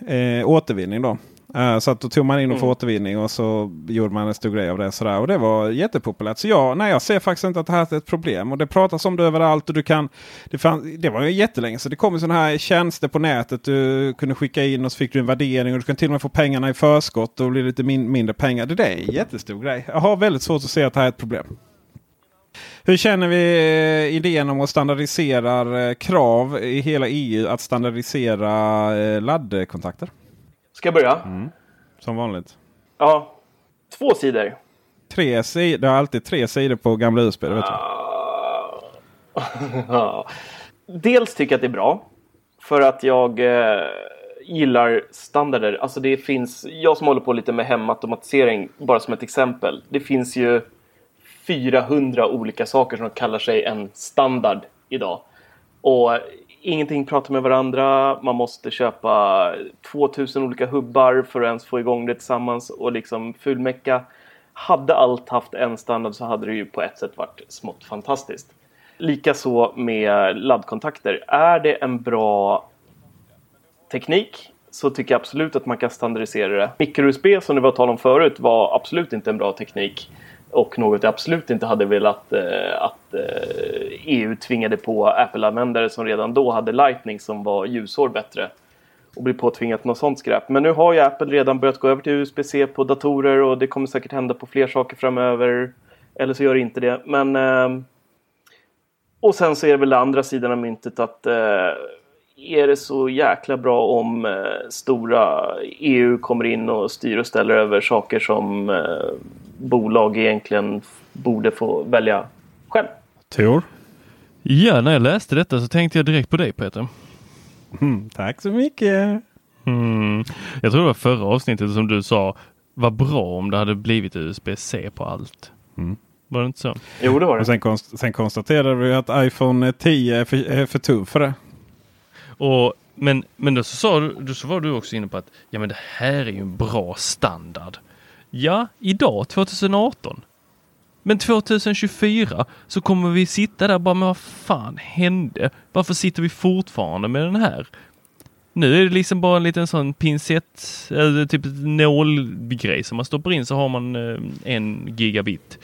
eh, återvinning då. Eh, så att då tog man in dem för Mm. återvinning och så gjorde man en stor grej av det. Sådär. Och det var jättepopulärt. Så jag, nej, jag ser faktiskt inte att det här är ett problem. Och det pratas om det överallt. Och du kan, det, fann, det var ju jättelänge så det kom sådana här tjänster på nätet. Du kunde skicka in och så fick du en värdering. Och du kan till och med få pengarna i förskott och bli lite min, mindre pengar. Det där är en jättestor grej. Jag har väldigt svårt att se att det här är ett problem. Hur känner vi eh, idén om att standardisera eh, krav i hela EU att standardisera laddkontakter? Ska jag börja? Som vanligt. Ja. Två sidor. Tre sidor, det har alltid tre sidor på gamla USB. Vet du. Ja. Dels tycker jag att det är bra. För att jag eh, gillar standarder. Alltså det finns, jag som håller på lite med hemautomatisering, bara som ett exempel. Det finns ju 400 olika saker som kallar sig en standard idag. Och ingenting pratar med varandra. Man måste köpa 2000 olika hubbar för att ens få igång det tillsammans och liksom fulmecka. Hade allt haft en standard så hade det ju på ett sätt varit smått fantastiskt. Likaså med laddkontakter. Är det en bra teknik så tycker jag absolut att man kan standardisera det. Micro-USB som det var tal om förut var absolut inte en bra teknik. Och något jag absolut inte hade velat eh, att eh, EU tvingade på Apple-användare som redan då hade Lightning som var ljusår bättre. Och bli påtvingat något sånt skräp. Men nu har ju Apple redan börjat gå över till USB-C på datorer och det kommer säkert hända på fler saker framöver. Eller så gör det inte det. Men eh, och sen så är det väl andra sidan av myntet att eh, är det så jäkla bra om eh, stora EU kommer in och styr och ställer över saker som eh, bolag egentligen borde få välja själv. Tor? Ja, när jag läste detta så tänkte jag direkt på dig Peter. Mm, tack så mycket. Mm. Jag tror det var förra avsnittet som du sa vad bra om det hade blivit USB-C på allt. Mm. Var det inte så? Jo, det var det. Och sen, konst, sen konstaterade vi att iPhone 10 är för, är för tuff för det. Och, men men då, så sa du, då så var du också inne på att ja, men det här är ju en bra standard. Ja, idag 2018. Men 2024 så kommer vi sitta där bara, men vad fan hände? Varför sitter vi fortfarande med den här? Nu är det liksom bara en liten sån pincett, eller typ nålgrej som man stoppar in så har man eh, en gigabit.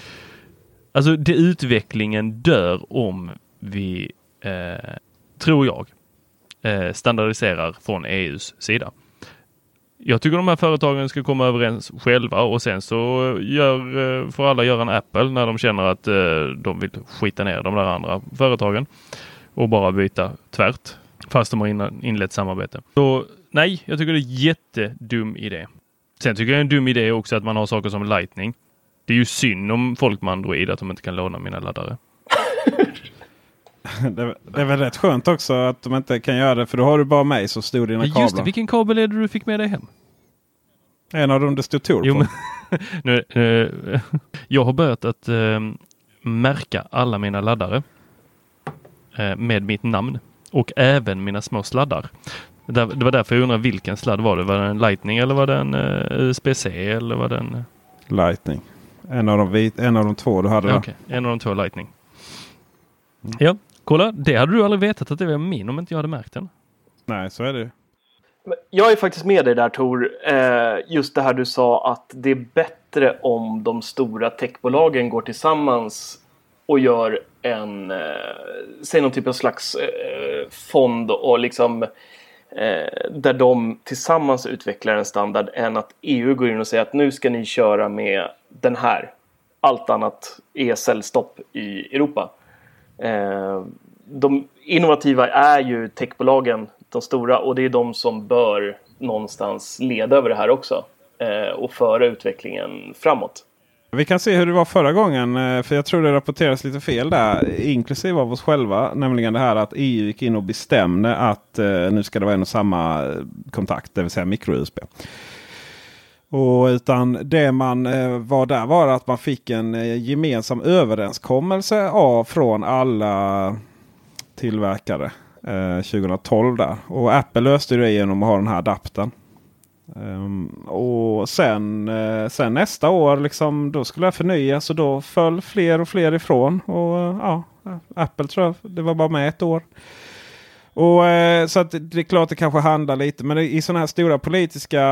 Alltså det, utvecklingen dör om vi, eh, tror jag, eh, standardiserar från EUs sida. Jag tycker de här företagen ska komma överens själva och sen så gör, eh, får alla göra en Apple när de känner att eh, de vill skita ner de där andra företagen och bara byta tvärt fast de har inlett samarbete. Så nej, jag tycker det är en jättedum idé. Sen tycker jag det är en dum idé också att man har saker som Lightning. Det är ju synd om folk med Android att de inte kan låna mina laddare det. Det är väl rätt skönt också att de inte kan göra det. För då har du bara mig som i dina Men just det, kablar. vilken kabel är det du fick med dig hem? En av dem det stod Tor på. nu, eh, jag har börjat att eh, märka alla mina laddare eh, med mitt namn och även mina små sladdar. Där, det var därför jag undrar vilken sladd var det? Var det en Lightning eller var det en eh, USB-C eller var det en... Lightning. En av de, vit, en av de två du hade. Okej, en av de två Lightning. Ja, kolla. Det hade du aldrig vetat att det var min om inte jag hade märkt den. Nej, så är det. Jag är faktiskt med dig där Tor. Eh, just det här du sa att det är bättre om de stora techbolagen går tillsammans och gör en, eh, säg någon typ av slags eh, fond och liksom där de tillsammans utvecklar en standard än att EU går in och säger att nu ska ni köra med den här. Allt annat är säljstopp i Europa. Eh, de innovativa är ju techbolagen, de stora, och det är de som bör någonstans leda över det här också eh, och föra utvecklingen framåt. Vi kan se hur det var förra gången. Eh, för jag tror det rapporteras lite fel där. Inklusive av oss själva. Nämligen det här att EU gick in och bestämde att eh, nu ska det vara en och samma eh, kontakt. Det vill säga micro-USB. Och utan det man eh, var där var att man fick en eh, gemensam överenskommelse av från alla tillverkare. Eh, 2012 där. Och Apple löste det genom att ha den här adaptern. Um, och sen, eh, sen nästa år liksom, då skulle jag förnya så då föll fler och fler ifrån. Och eh, ja, Apple tror jag det var bara med ett år. Och, eh, så att det är klart det kanske handlar lite. Men i sådana här stora politiska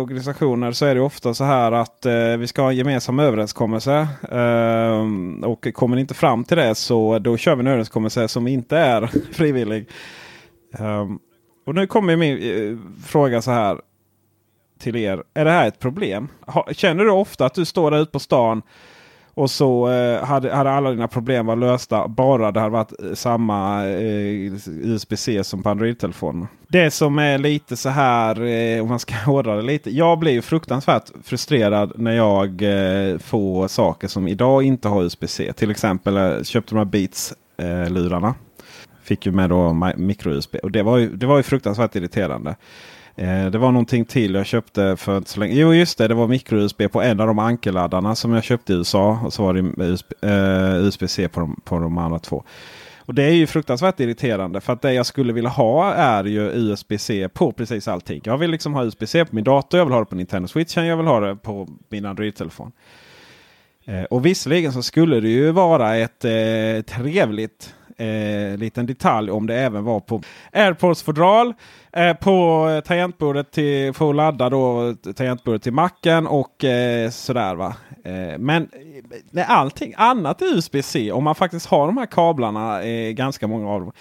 organisationer så är det ofta så här att eh, vi ska ha en gemensam överenskommelse. Eh, och kommer ni inte fram till det så då kör vi en överenskommelse som inte är frivillig. Eh, och nu kommer min fråga så här till er. Är det här ett problem? Känner du ofta att du står där ute på stan och så eh, hade, hade alla dina problem varit lösta bara det hade varit eh, samma eh, USB-C som på Android-telefonen. Det som är lite så här, eh, om man ska hårdra det lite. Jag blir ju fruktansvärt frustrerad när jag eh, får saker som idag inte har USB-C. Till exempel jag köpte de här Beats-lurarna. Eh, Fick ju med då micro-USB. Och det var, ju, det var ju fruktansvärt irriterande. Eh, det var någonting till jag köpte för inte så länge. Jo just det, det var micro-USB på en av de ankerladdarna som jag köpte i USA. Och så var det USB-C eh, på, de, på de andra två. Och Det är ju fruktansvärt irriterande för att det jag skulle vilja ha är ju USB-C på precis allting. Jag vill liksom ha USB-C på min dator, jag vill ha det på Nintendo Switch, jag vill ha det på min Android-telefon. Eh, och visserligen så skulle det ju vara ett eh, trevligt eh, liten detalj om det även var på AirPods-fodral. Eh, på eh, tangentbordet till, för att ladda då eh, tangentbordet till macken och eh, sådär va. Eh, men eh, när allting annat är USB-C, om man faktiskt har de här kablarna, eh, ganska många av dem.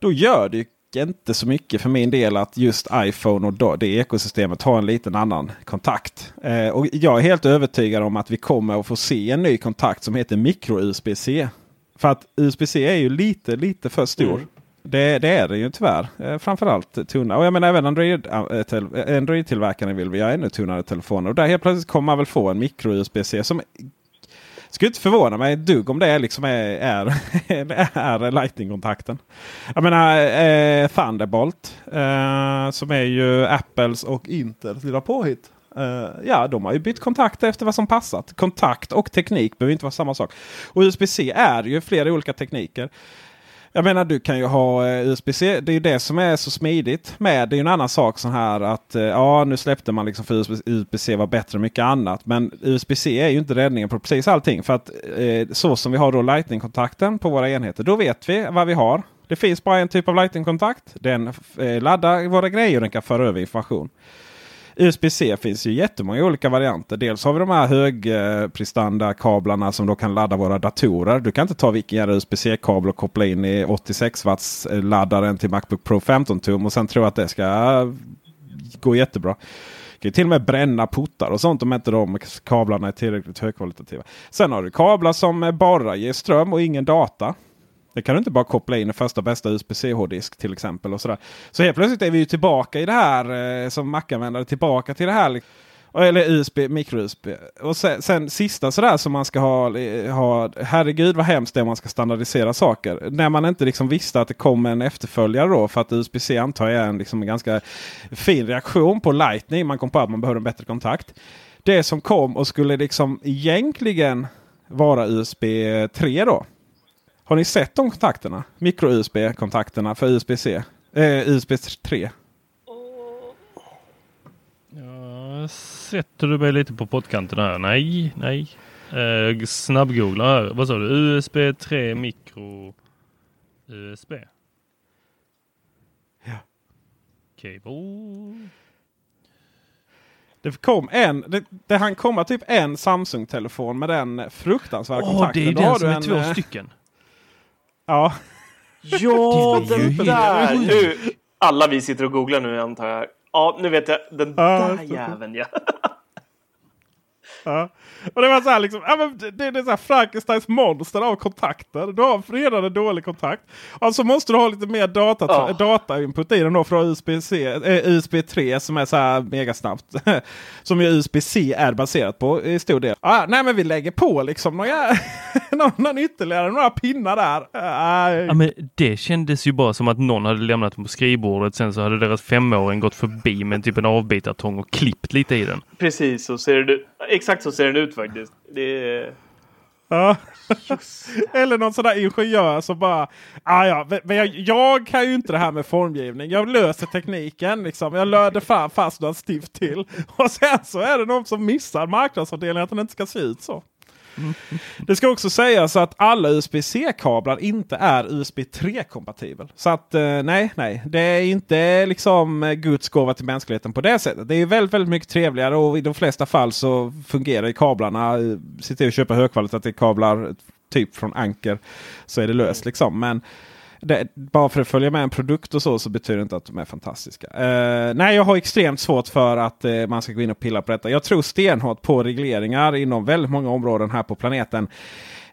Då gör det inte så mycket för min del att just iPhone och det ekosystemet har en liten annan kontakt. Eh, och Jag är helt övertygad om att vi kommer att få se en ny kontakt som heter micro-USB-C. För att USB-C är ju lite, lite för stor. Mm. Det, det, är det ju tyvärr. Eh, framförallt tunna. Och jag menar även Android-tillverkarna äh, Android vill vi ha ännu tunnare telefoner. Och där helt plötsligt kommer man väl få en micro-USB-C som skulle inte förvåna mig ett dugg om det liksom är, är, är Lightning-kontakten. Jag menar eh, Thunderbolt eh, som är ju Apples och Intels lilla påhitt. Uh, ja, de har ju bytt kontakt efter vad som passat. Kontakt och teknik behöver inte vara samma sak. Och USB-C är ju flera olika tekniker. Jag menar du kan ju ha uh, eh, USB-C. Det är ju det som är så smidigt med. Det är ju en annan sak så här att uh, ja nu släppte man liksom för USB-C var bättre än mycket annat. Men USB-C är ju inte räddningen på precis allting. För att eh, så som vi har då Lightning-kontakten på våra enheter. Då vet vi vad vi har. Det finns bara en typ av Lightning-kontakt. Den laddar våra grejer och den kan föra över information. USB-C finns ju jättemånga olika varianter. Dels har vi de här högprestanda kablarna som då kan ladda våra datorer. Du kan inte ta vilken jävla USB-C-kabel och koppla in i 86 watts laddaren till Macbook Pro 15 tum och sen tro att det ska gå jättebra. Du kan till och med bränna portar och sånt om inte de kablarna är tillräckligt högkvalitativa. Sen har du kablar som bara ger ström och ingen data. Det kan du inte bara koppla in en första bästa USB-C hårddisk till exempel. Och sådär. Så helt plötsligt är vi ju tillbaka i det här eh, som Mac-användare. Tillbaka till det här. Eller USB, micro-USB. Och sen, sen, sista sådär som man ska ha, ha. Herregud vad hemskt det är om man ska standardisera saker. När man inte liksom visste att det kom en efterföljare då. För att USB-C antar jag är en, liksom en ganska fin reaktion på Lightning. Man kom på att man behöver en bättre kontakt. Det som kom och skulle liksom egentligen vara USB 3 då. Har ni sett de kontakterna? Micro-USB-kontakterna för USB-C? Eh, USB 3. Ja, sätter du mig lite på pottkanten här? Nej, nej. Eh, snabbgoogla här. Vad sa du? USB 3 micro USB. Ja. Cable. Det kom en, det, det han komma typ en Samsung-telefon med den fruktansvärda Åh, kontakten. det är den har som du är en, två eh, stycken. Ja, Ja, den där! Nu, alla vi sitter och googlar nu antar jag. Ja, nu vet jag. Den Ja, där jäveln ja. Ja. Och det var så här liksom, ja, men det, det är så här Frankensteins monster av kontakter. Du har redan en dålig kontakt. Alltså måste du ha lite mer data, Ja. datainput i den då från USB-C, eh, USB 3 som är så här megasnabbt. som ju USB-C är baserat på i stor del. Ah, nej men vi lägger på liksom några, någon, någon ytterligare några pinnar där. Ja, men det kändes ju bara som att någon hade lämnat den på skrivbordet. Sen så hade deras femåring gått förbi med typ en avbitartång och klippt lite i den. Precis så ser det Exakt så ser den ut faktiskt. Det är... Ja. Eller någon sån där ingenjör som bara. Ah, ja, men jag, jag kan ju inte det här med formgivning. Jag löser tekniken. Liksom. Jag löder fan fast några stift till. Och sen så är det någon som missar marknadsavdelningen att den inte ska se ut så. Det ska också sägas att alla USB-C-kablar inte är USB 3-kompatibel. Så att eh, nej, nej. Det är inte liksom Guds gåva till mänskligheten på det sättet. Det är väldigt, väldigt mycket trevligare och i de flesta fall så fungerar ju kablarna. Eh, sitter Se till att köpa högkvalitativa kablar typ från Anker så är det löst liksom. Men det, bara för att följa med en produkt och så, så betyder det inte att de är fantastiska. Uh, nej, jag har extremt svårt för att uh, man ska gå in och pilla på detta. Jag tror stenhårt på regleringar inom väldigt många områden här på planeten.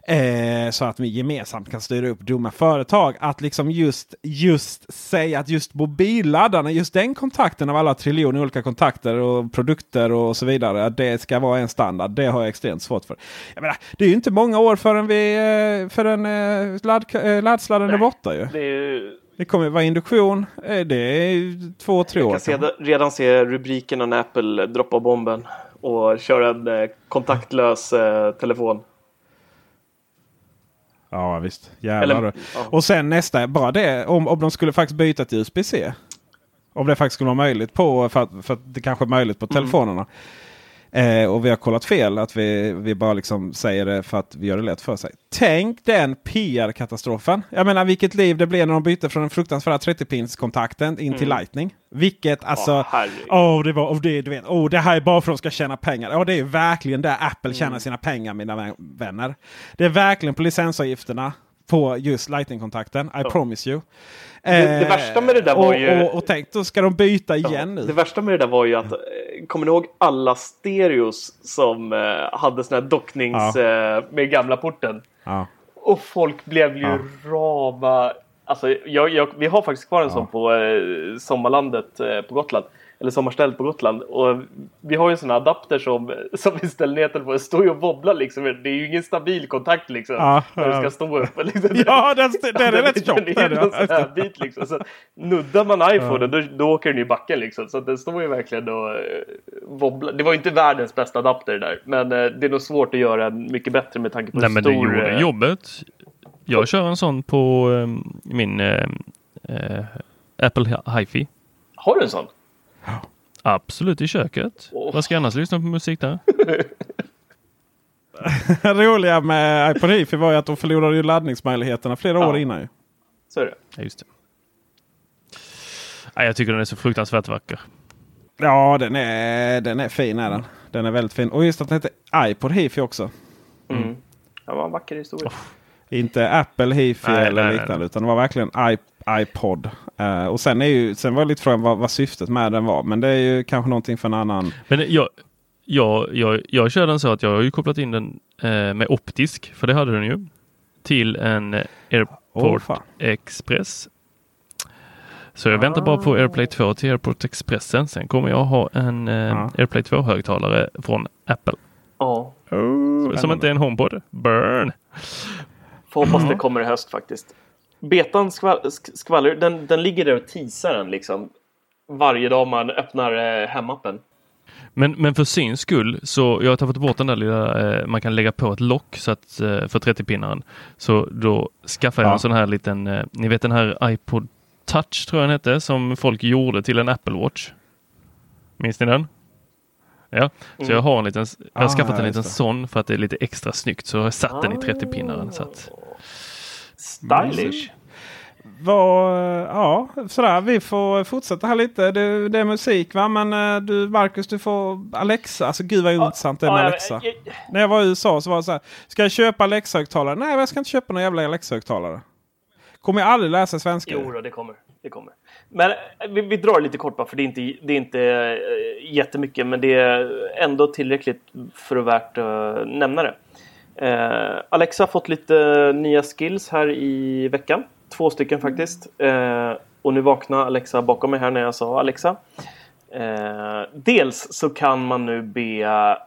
Eh, så att vi gemensamt kan styra upp dumma företag. Att liksom just, just säga att just mobilladdarna, just den kontakten av alla triljoner olika kontakter och produkter och så vidare. Att det ska vara en standard. Det har jag extremt svårt för. Jag menar, det är ju inte många år förrän, vi, eh, förrän eh, ladd, eh, laddsladden är borta ju. Det är Det kommer vara induktion. Eh, Det är två, tre jag år. kan se, redan se rubrikerna när Apple droppar bomben och kör en kontaktlös telefon. Ja visst. Jävlar. Eller- ja. Och sen nästa, bara det. Om, om de skulle faktiskt byta till USB-C. Om det faktiskt skulle vara möjligt på, för att, för att det kanske är möjligt Mm. på telefonerna. Eh, och vi har kollat fel. Att vi, vi bara liksom säger det för att vi gör det lätt för sig. Tänk den PR-katastrofen. Jag menar vilket liv det blev när de bytte från den fruktansvärda 30-pins-kontakten in till Lightning. Vilket alltså... Mm. Åh. Åh, det, var, oh, det, du vet, oh, det här är bara för att de ska tjäna pengar. Ja, det är verkligen där Apple Mm. tjänar sina pengar mina vä- vänner. Det är verkligen på licensavgifterna på just Lightning-kontakten. I promise you. Det- det Eh, värsta med det där var och, ju- Och, och tänk, då ska de byta igen nu. Det värsta med det där var ju att, eh, kommer ni ihåg alla stereos som eh, hade sån här docknings eh, med gamla porten? Ja. Och folk blev ju Ja. rama. Alltså, jag, jag, vi har faktiskt kvar en sån på eh, sommarlandet eh, på Gotland. Eller sommarstället på Gotland. Och vi har ju en sån här adapter som, som vi ställer ner telefonen. står ju och wobblar liksom. Det är ju ingen stabil kontakt liksom. Ja, när ja. det ska stå upp. Liksom. Ja, den, den är rätt tjock. Den den, är ju någon ja. sån här bit liksom. Så nuddar man iPhone då, då åker den i backen liksom. Så den står ju verkligen och eh, wobblar. Det var ju inte världens bästa adapter där. Men eh, det är nog svårt att göra en mycket bättre med tanke på Nej hur men stor... det gjorde eh, jobbet. Jag kör en sån på min eh, Apple Hi-Fi. Har du en sån? Absolut i köket. Åh. Vad ska jag annars lyssna på musik där? Det roliga med iPod Hifi var ju att de förlorade ju laddningsmöjligheterna flera Ja. år innan. Ju. Så är det. Ja, just det. Nej, jag tycker den är så fruktansvärt vacker. Ja, den är, den är fin. Är den. den är väldigt fin. Och just att den heter iPod Hifi också. Mm. Det var en vacker historia. Inte Apple Hifi Nej, eller nej, liknande. nej. Utan det var verkligen I, iPod. Eh, och sen, är ju, sen var det lite frågan vad, vad syftet med den var. Men det är ju kanske någonting för en annan. Men jag, jag, jag, jag kör den så att jag har ju kopplat in den eh, med optisk, för det hade den ju, till en AirPort fan. Express. Så jag väntar bara på AirPlay 2 till AirPort Expressen. Sen kommer jag ha en eh, Ja. AirPlay 2-högtalare från Apple. Ja. Som inte är en HomePod. Burn! Får hoppas det kommer i höst faktiskt. Betan skvall, sk- skvaller, den, den ligger där och teasar en liksom. Varje dag man öppnar eh, hemappen. Men, men för syns skull så jag har tagit bort den där lilla, eh, man kan lägga på ett lock så att, eh, för 30-pinnaren. Så då skaffar jag Ja. en sån här liten, eh, ni vet den här iPod Touch tror jag den hette, som folk gjorde till en Apple Watch. Minns ni den? Ja, så jag har en liten, jag har Ah, skaffat en liten sån för att det är lite extra snyggt. Så jag har satt den i 30-pinnaren. Så att, Stylish. Vad, ja, sådär. Vi får fortsätta här lite. Det, det är musik va. Men eh, du Marcus, du får Alexa. Alltså gud vad intressant det är med Alexa. jag- jag- När jag var i USA så var det så här. Ska jag köpa Alexa-högtalare? Nej, jag ska inte köpa några jävla Alexa-högtalare. Kommer jag aldrig läsa svenska. Jo, då, det kommer. Det kommer. Men eh, vi, vi drar lite kort bara, för det är inte, det är inte eh, jättemycket, men det är ändå tillräckligt för att värt att eh, nämna det. Eh, Alexa har fått lite eh, nya skills här i veckan. Två stycken faktiskt. Och nu vaknade Alexa bakom mig här när jag sa Alexa. Eh, dels så kan man nu be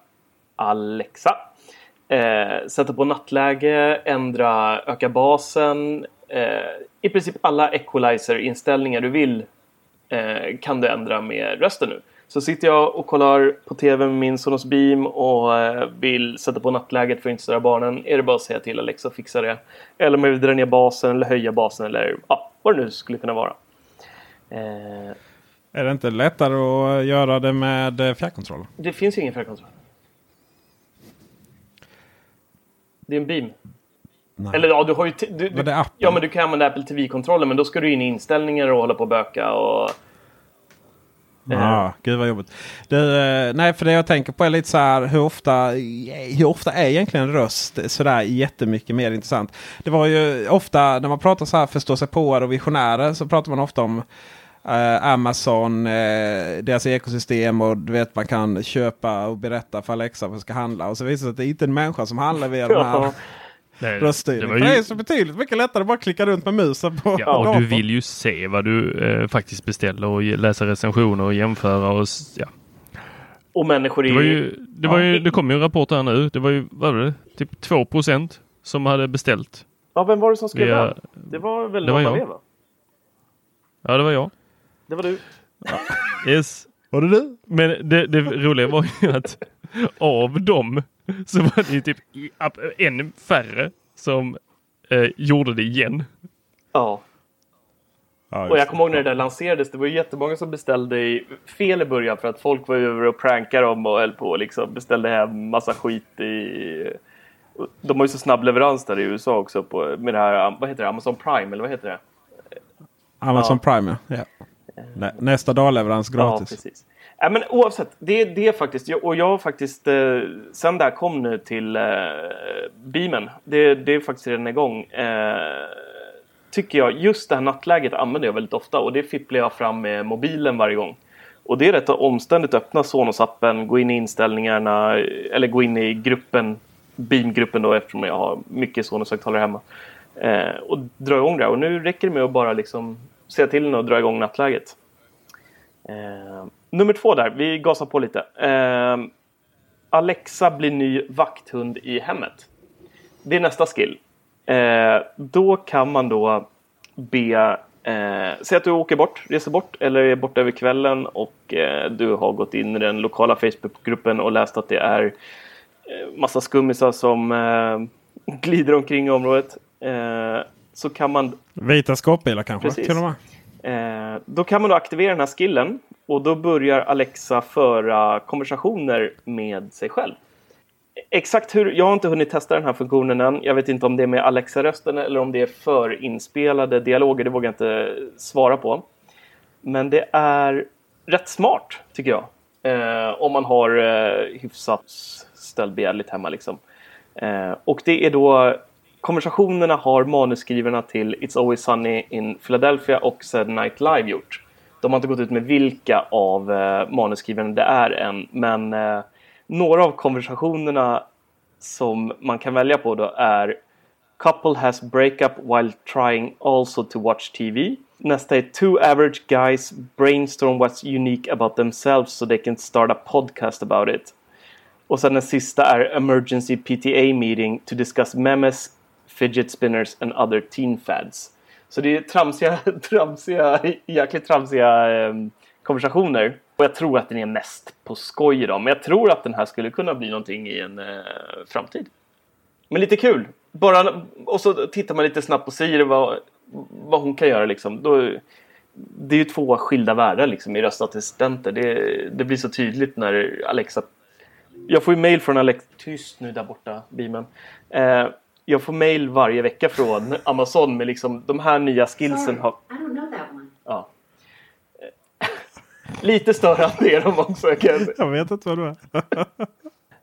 Alexa eh, sätta på nattläge, ändra, öka basen. I princip alla equalizer-inställningar du vill eh, kan du ändra med rösten nu. Så sitter jag och kollar på TV med min Sonos Beam och eh, vill sätta på nattläget för att inte störa barnen. Är det bara att säga till Alexa att fixa det. Eller om jag vill dra ner basen eller höja basen eller ja, vad det nu skulle kunna vara. Eh, Är det inte lättare att göra det med eh, fjärrkontroll? det finns ju ingen fjärrkontroll. Det är en Beam. Nej. Eller ja, du har ju... Du, du, det ja, men du kan använda Apple TV-kontrollen, men då ska du in i inställningar och hålla på och böka och... Ja, gud vad jobbigt. Du, eh, nej, för det jag tänker på är lite så här hur ofta, hur ofta är egentligen röst sådär jättemycket mer intressant? Det var ju ofta när man pratar så här förstå sig på och visionärer så pratar man ofta om eh, Amazon, eh, deras ekosystem och du vet man kan köpa och berätta för Alexa vad man ska handla. Och så visar det sig att det är inte en människa som handlar via de här. Nej, röststyrningen. det var För Det är ju, så betydligt mycket lättare att bara klicka runt med musen på ja, och datorn. du vill ju se vad du eh, faktiskt beställer och läsa recensioner och jämföra. Och, ja. Och människor i... Det, var ju, det, var Ja. ju, det kom ju en rapport här nu. Det var ju vad var det, typ 2% som hade beställt. Ja, vem var det som skrev Via- det? Det var väl Det var jag. va? Ja, det var jag. Det var du. Yes. Var det du? Men det, det roliga var ju att av dem så var det ju typ ännu färre som eh, gjorde det igen. Ja. Ja, Och jag kommer ihåg när det där lanserades. Det var ju jättemånga som beställde i fel i början för att folk var över och prankade dem och höll på och liksom beställde hem massa skit i... De har ju så snabb leverans där i USA också på, med det här, vad heter det, Amazon Prime eller vad heter det? Amazon Prime ja. ja. Nä, nästa dag leverans Ja, gratis. precis. Ja, men oavsett, det, det är faktiskt, och jag har faktiskt, eh, sen det här kom nu till eh, Beamen, det, det är faktiskt redan igång, eh, tycker jag, just det här nattläget använder jag väldigt ofta och det fipplar jag fram med mobilen varje gång. Och det är rätt omständigt att öppna Sonos-appen, gå in i inställningarna eller gå in i gruppen, Beam-gruppen då eftersom jag har mycket Sonos-högtalare hemma. Eh, och dra igång det här. Och nu räcker det med att bara liksom säga till nu och dra igång nattläget. Eh, nummer två där, vi gasar på lite. Eh, Alexa blir ny vakthund i hemmet. Det är nästa skill. Eh, då kan man då be Eh, säg att du åker bort, reser bort eller är borta över kvällen och eh, du har gått in i den lokala Facebookgruppen och läst att det är eh, massa skummisar som eh, glider omkring i området. Eh, så kan man Vita skåpbilar kanske Precis. till och med. Eh, då kan man då aktivera den här skillen och då börjar Alexa föra konversationer med sig själv. Exakt hur, jag har inte hunnit testa den här funktionen än. Jag vet inte om det är med Alexa-rösten eller om det är förinspelade dialoger. Det vågar jag inte svara på. Men det är rätt smart tycker jag. Eh, om man har eh, hyfsat stöldbegärligt hemma liksom. Eh, och det är då konversationerna har manusskrivarna till It's Always Sunny in Philadelphia och Saturday Night Live gjort. De har inte gått ut med vilka av eh, manusskrivarna det är än, men eh, några av konversationerna som man kan välja på då är Couple has breakup while trying also to watch TV. Nästa är Two average guys brainstorm what's unique about themselves so they can start a podcast about it. Och sen den sista är Emergency PTA meeting to discuss memes, fidget spinners and other teen fads. Så det är tramsiga, tramsiga jäkligt tramsiga eh, konversationer. Och jag tror att den är mest på skoj idag. Men jag tror att den här skulle kunna bli någonting i en eh, framtid. Men lite kul. Bara, och så tittar man lite snabbt på Siri vad, vad hon kan göra liksom. Då, det är ju två skilda världar liksom i röstassistenter. Det, det blir så tydligt när Alexa... Jag får ju mail från Alexa... Tyst nu där borta, beamen. Eh, jag får mail varje vecka från Amazon med liksom de här nya skillsen. Har... Ja. Lite störande är de också. Kan jag, vet inte vad du är.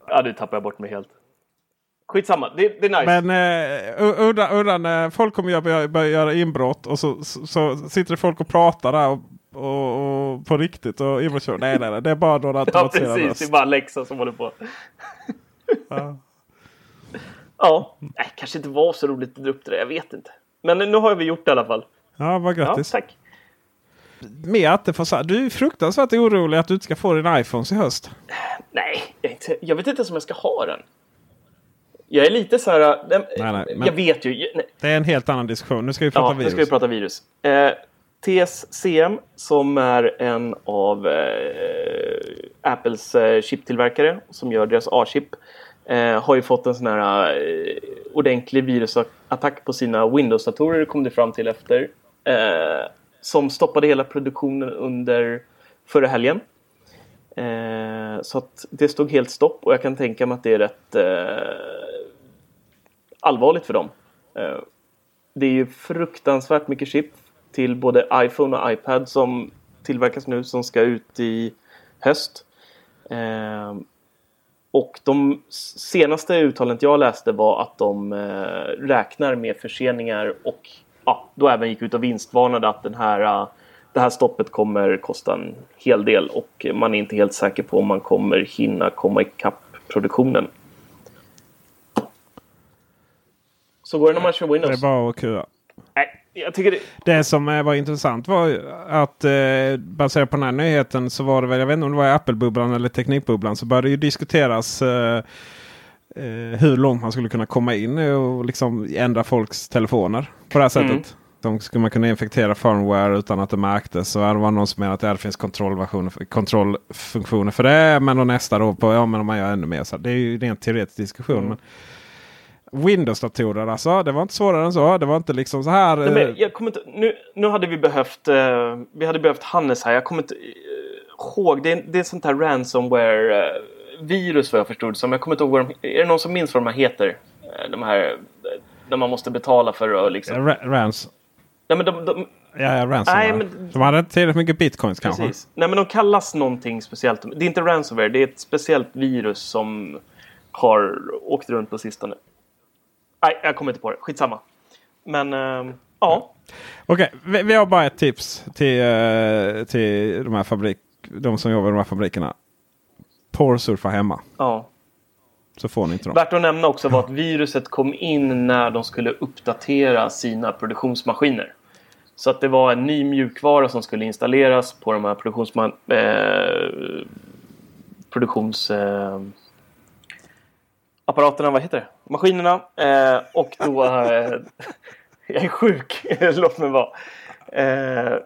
ja, nu tappar jag bort mig helt. Skitsamma, det, det är nice. Men uh, undan, undan, folk kommer börja, börja göra inbrott och så, så, så sitter det folk och pratar där och, och, och på riktigt och. Nej, nej, nej, det är bara några Ja, automatiserade precis. röst. Det är bara Alexa som håller på. Ja. Ja, nej, kanske inte var så roligt att dra upp det där. Jag vet inte. Men nu har vi gjort det i alla fall. Ja, vad Ja, grattis. tack. Med att det får, så- du är fruktansvärt orolig att du inte ska få din iPhones i höst. Nej, jag, inte, jag vet inte ens om jag ska ha den. Jag är lite så här... äh, Nej, nej, Jag vet ju. Nej, Det är en helt annan diskussion. Nu ska vi prata ja, nu virus. ska vi prata virus. Eh, TSCM som är en av eh, Apples eh, chiptillverkare som gör deras A-chip eh, har ju fått en sån här eh, ordentlig virusattack på sina Windows-datorer kom det fram till efter. Eh, som stoppade hela produktionen under förra helgen. Eh, så att det stod helt stopp och jag kan tänka mig att det är rätt eh, allvarligt för dem. Eh, det är ju fruktansvärt mycket chip till både iPhone och iPad som tillverkas nu som ska ut i höst. Eh, och de senaste uttalandet jag läste var att de eh, räknar med förseningar och ja, då även gick ut och vinstvarnade att den här, eh, det här stoppet kommer kosta en hel del och man är inte helt säker på om man kommer hinna komma ikapp produktionen. Så går det när man kör Det Windows. är bara att kua. Det... Det som eh, var intressant var att eh, baserat på den här nyheten så var det väl, jag vet inte om det var Apple-bubblan eller Teknikbubblan, så började ju diskuteras eh, eh, hur långt man skulle kunna komma in och liksom ändra folks telefoner på det här sättet. Mm. De skulle man kunna infektera firmware utan att det märktes. Så det var någon som menade att det finns kontrollfunktioner för det. Men då nästa då på ja men om man gör ännu mer. Så det är ju rent teoretisk diskussion. Mm. Men Windows-datorer alltså. Det var inte svårare än så. Det var inte liksom så här. Nej, eh, men jag kommer inte, nu, nu hade vi behövt, eh, vi hade behövt Hannes här. Jag kommer inte eh, ihåg. Det är, det är sånt här ransomware-virus vad jag förstod som. Jag kommer inte ihåg vad de, Är det någon som minns vad de här heter? Eh, De här eh, där man måste betala för att liksom... Ra- Rans. Nej men de, de, Ja, ja ransomware. Nej, men- De hade inte tillräckligt mycket bitcoins kanske. precis. Nej men de kallas någonting speciellt. Det är inte ransomware. Det är ett speciellt virus som har åkt runt på sistone. Nej, jag kommer inte på det. Skitsamma. Men eh, ja. Okej, vi, vi har bara ett tips till, eh, till de, här fabrik, de som jobbar i de här fabrikerna. Porrsurfa hemma. ja. Så får ni inte dem. Värt att nämna också var att viruset kom in när de skulle uppdatera sina produktionsmaskiner. Så att det var en ny mjukvara som skulle installeras på de här produktionsma- eh, produktions... Eh, vad heter det? Maskinerna. Eh, och då... Eh, jag är sjuk, låt mig vara. Eh,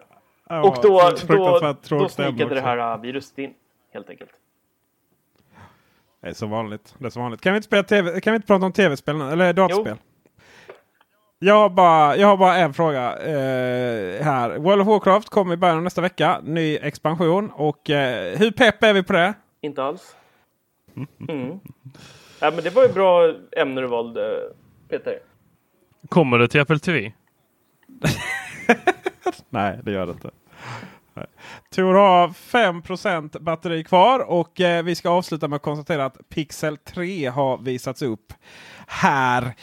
Ja, och då, då, då snikade det här eh, viruset in, helt enkelt. Det är som vanligt. Det är som vanligt. Kan vi inte, spela TV, kan vi inte prata om tv-spel nu? Eller dataspel? Jag har, bara, jag har bara en fråga eh, här. World of Warcraft kommer i början av nästa vecka. Ny expansion. Och eh, hur pepp är vi på det? Inte alls. Mm. Ja, men det var ju bra ämne du valde, Peter. Kommer det till Apple TV? Nej, det gör det inte. Nej. Tor har 5 batteri kvar och eh, vi ska avsluta med att konstatera att Pixel 3 har visats upp här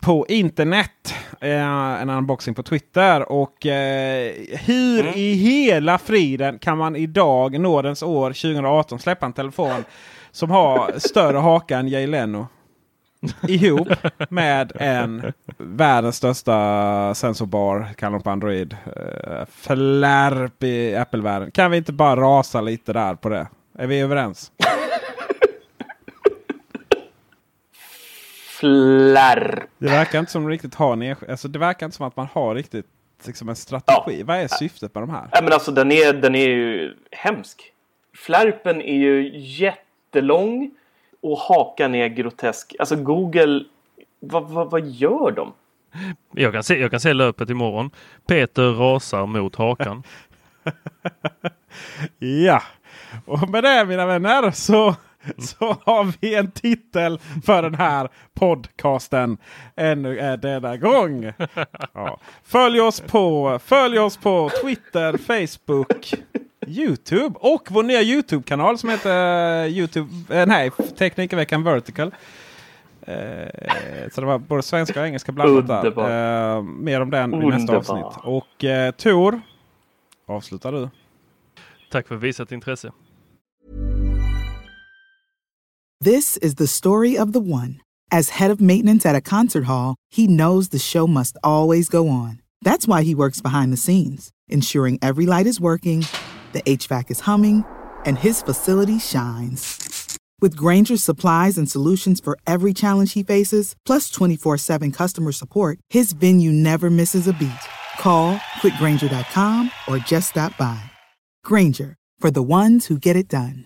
på internet. Eh, en unboxing på Twitter. Och eh, hur i hela friden kan man idag, nådens år 2018, släppa en telefon som har större haka än Jay Leno? ihop med en världens största sensorbar, kallar de på Android. Uh, flärp i Apple-världen. Kan vi inte bara rasa lite där på det? Är vi överens? Flärp. Det verkar inte som riktigt har en, alltså Det verkar inte som att man har riktigt liksom en strategi. Vad är syftet med de här? Ja, men alltså den är, den är ju hemsk. Flärpen är ju jättelång och hakan är grotesk. Alltså Google, vad, vad, vad gör de? Jag kan, se, jag kan se löpet imorgon. Peter rasar mot hakan. Ja, och med det mina vänner så så har vi en titel för den här podcasten. Ännu är denna gång. Ja. Följ, oss på, följ oss på Twitter, Facebook, Youtube och vår nya Youtube-kanal som heter uh, Youtube, uh, nej, Teknikerveckan Vertical. Uh, så det var både svenska och engelska blandat där. Uh, mer om den i nästa avsnitt. Och uh, Tor, avslutar du. Tack för visat intresse. This is the story of the one. As head of maintenance at a concert hall, he knows the show must always go on. That's why he works behind the scenes, ensuring every light is working, the HVAC is humming, and his facility shines. With Granger's supplies and solutions for every challenge he faces, plus 24 7 customer support, his venue never misses a beat. Call quickgranger.com or just stop by. Granger, for the ones who get it done.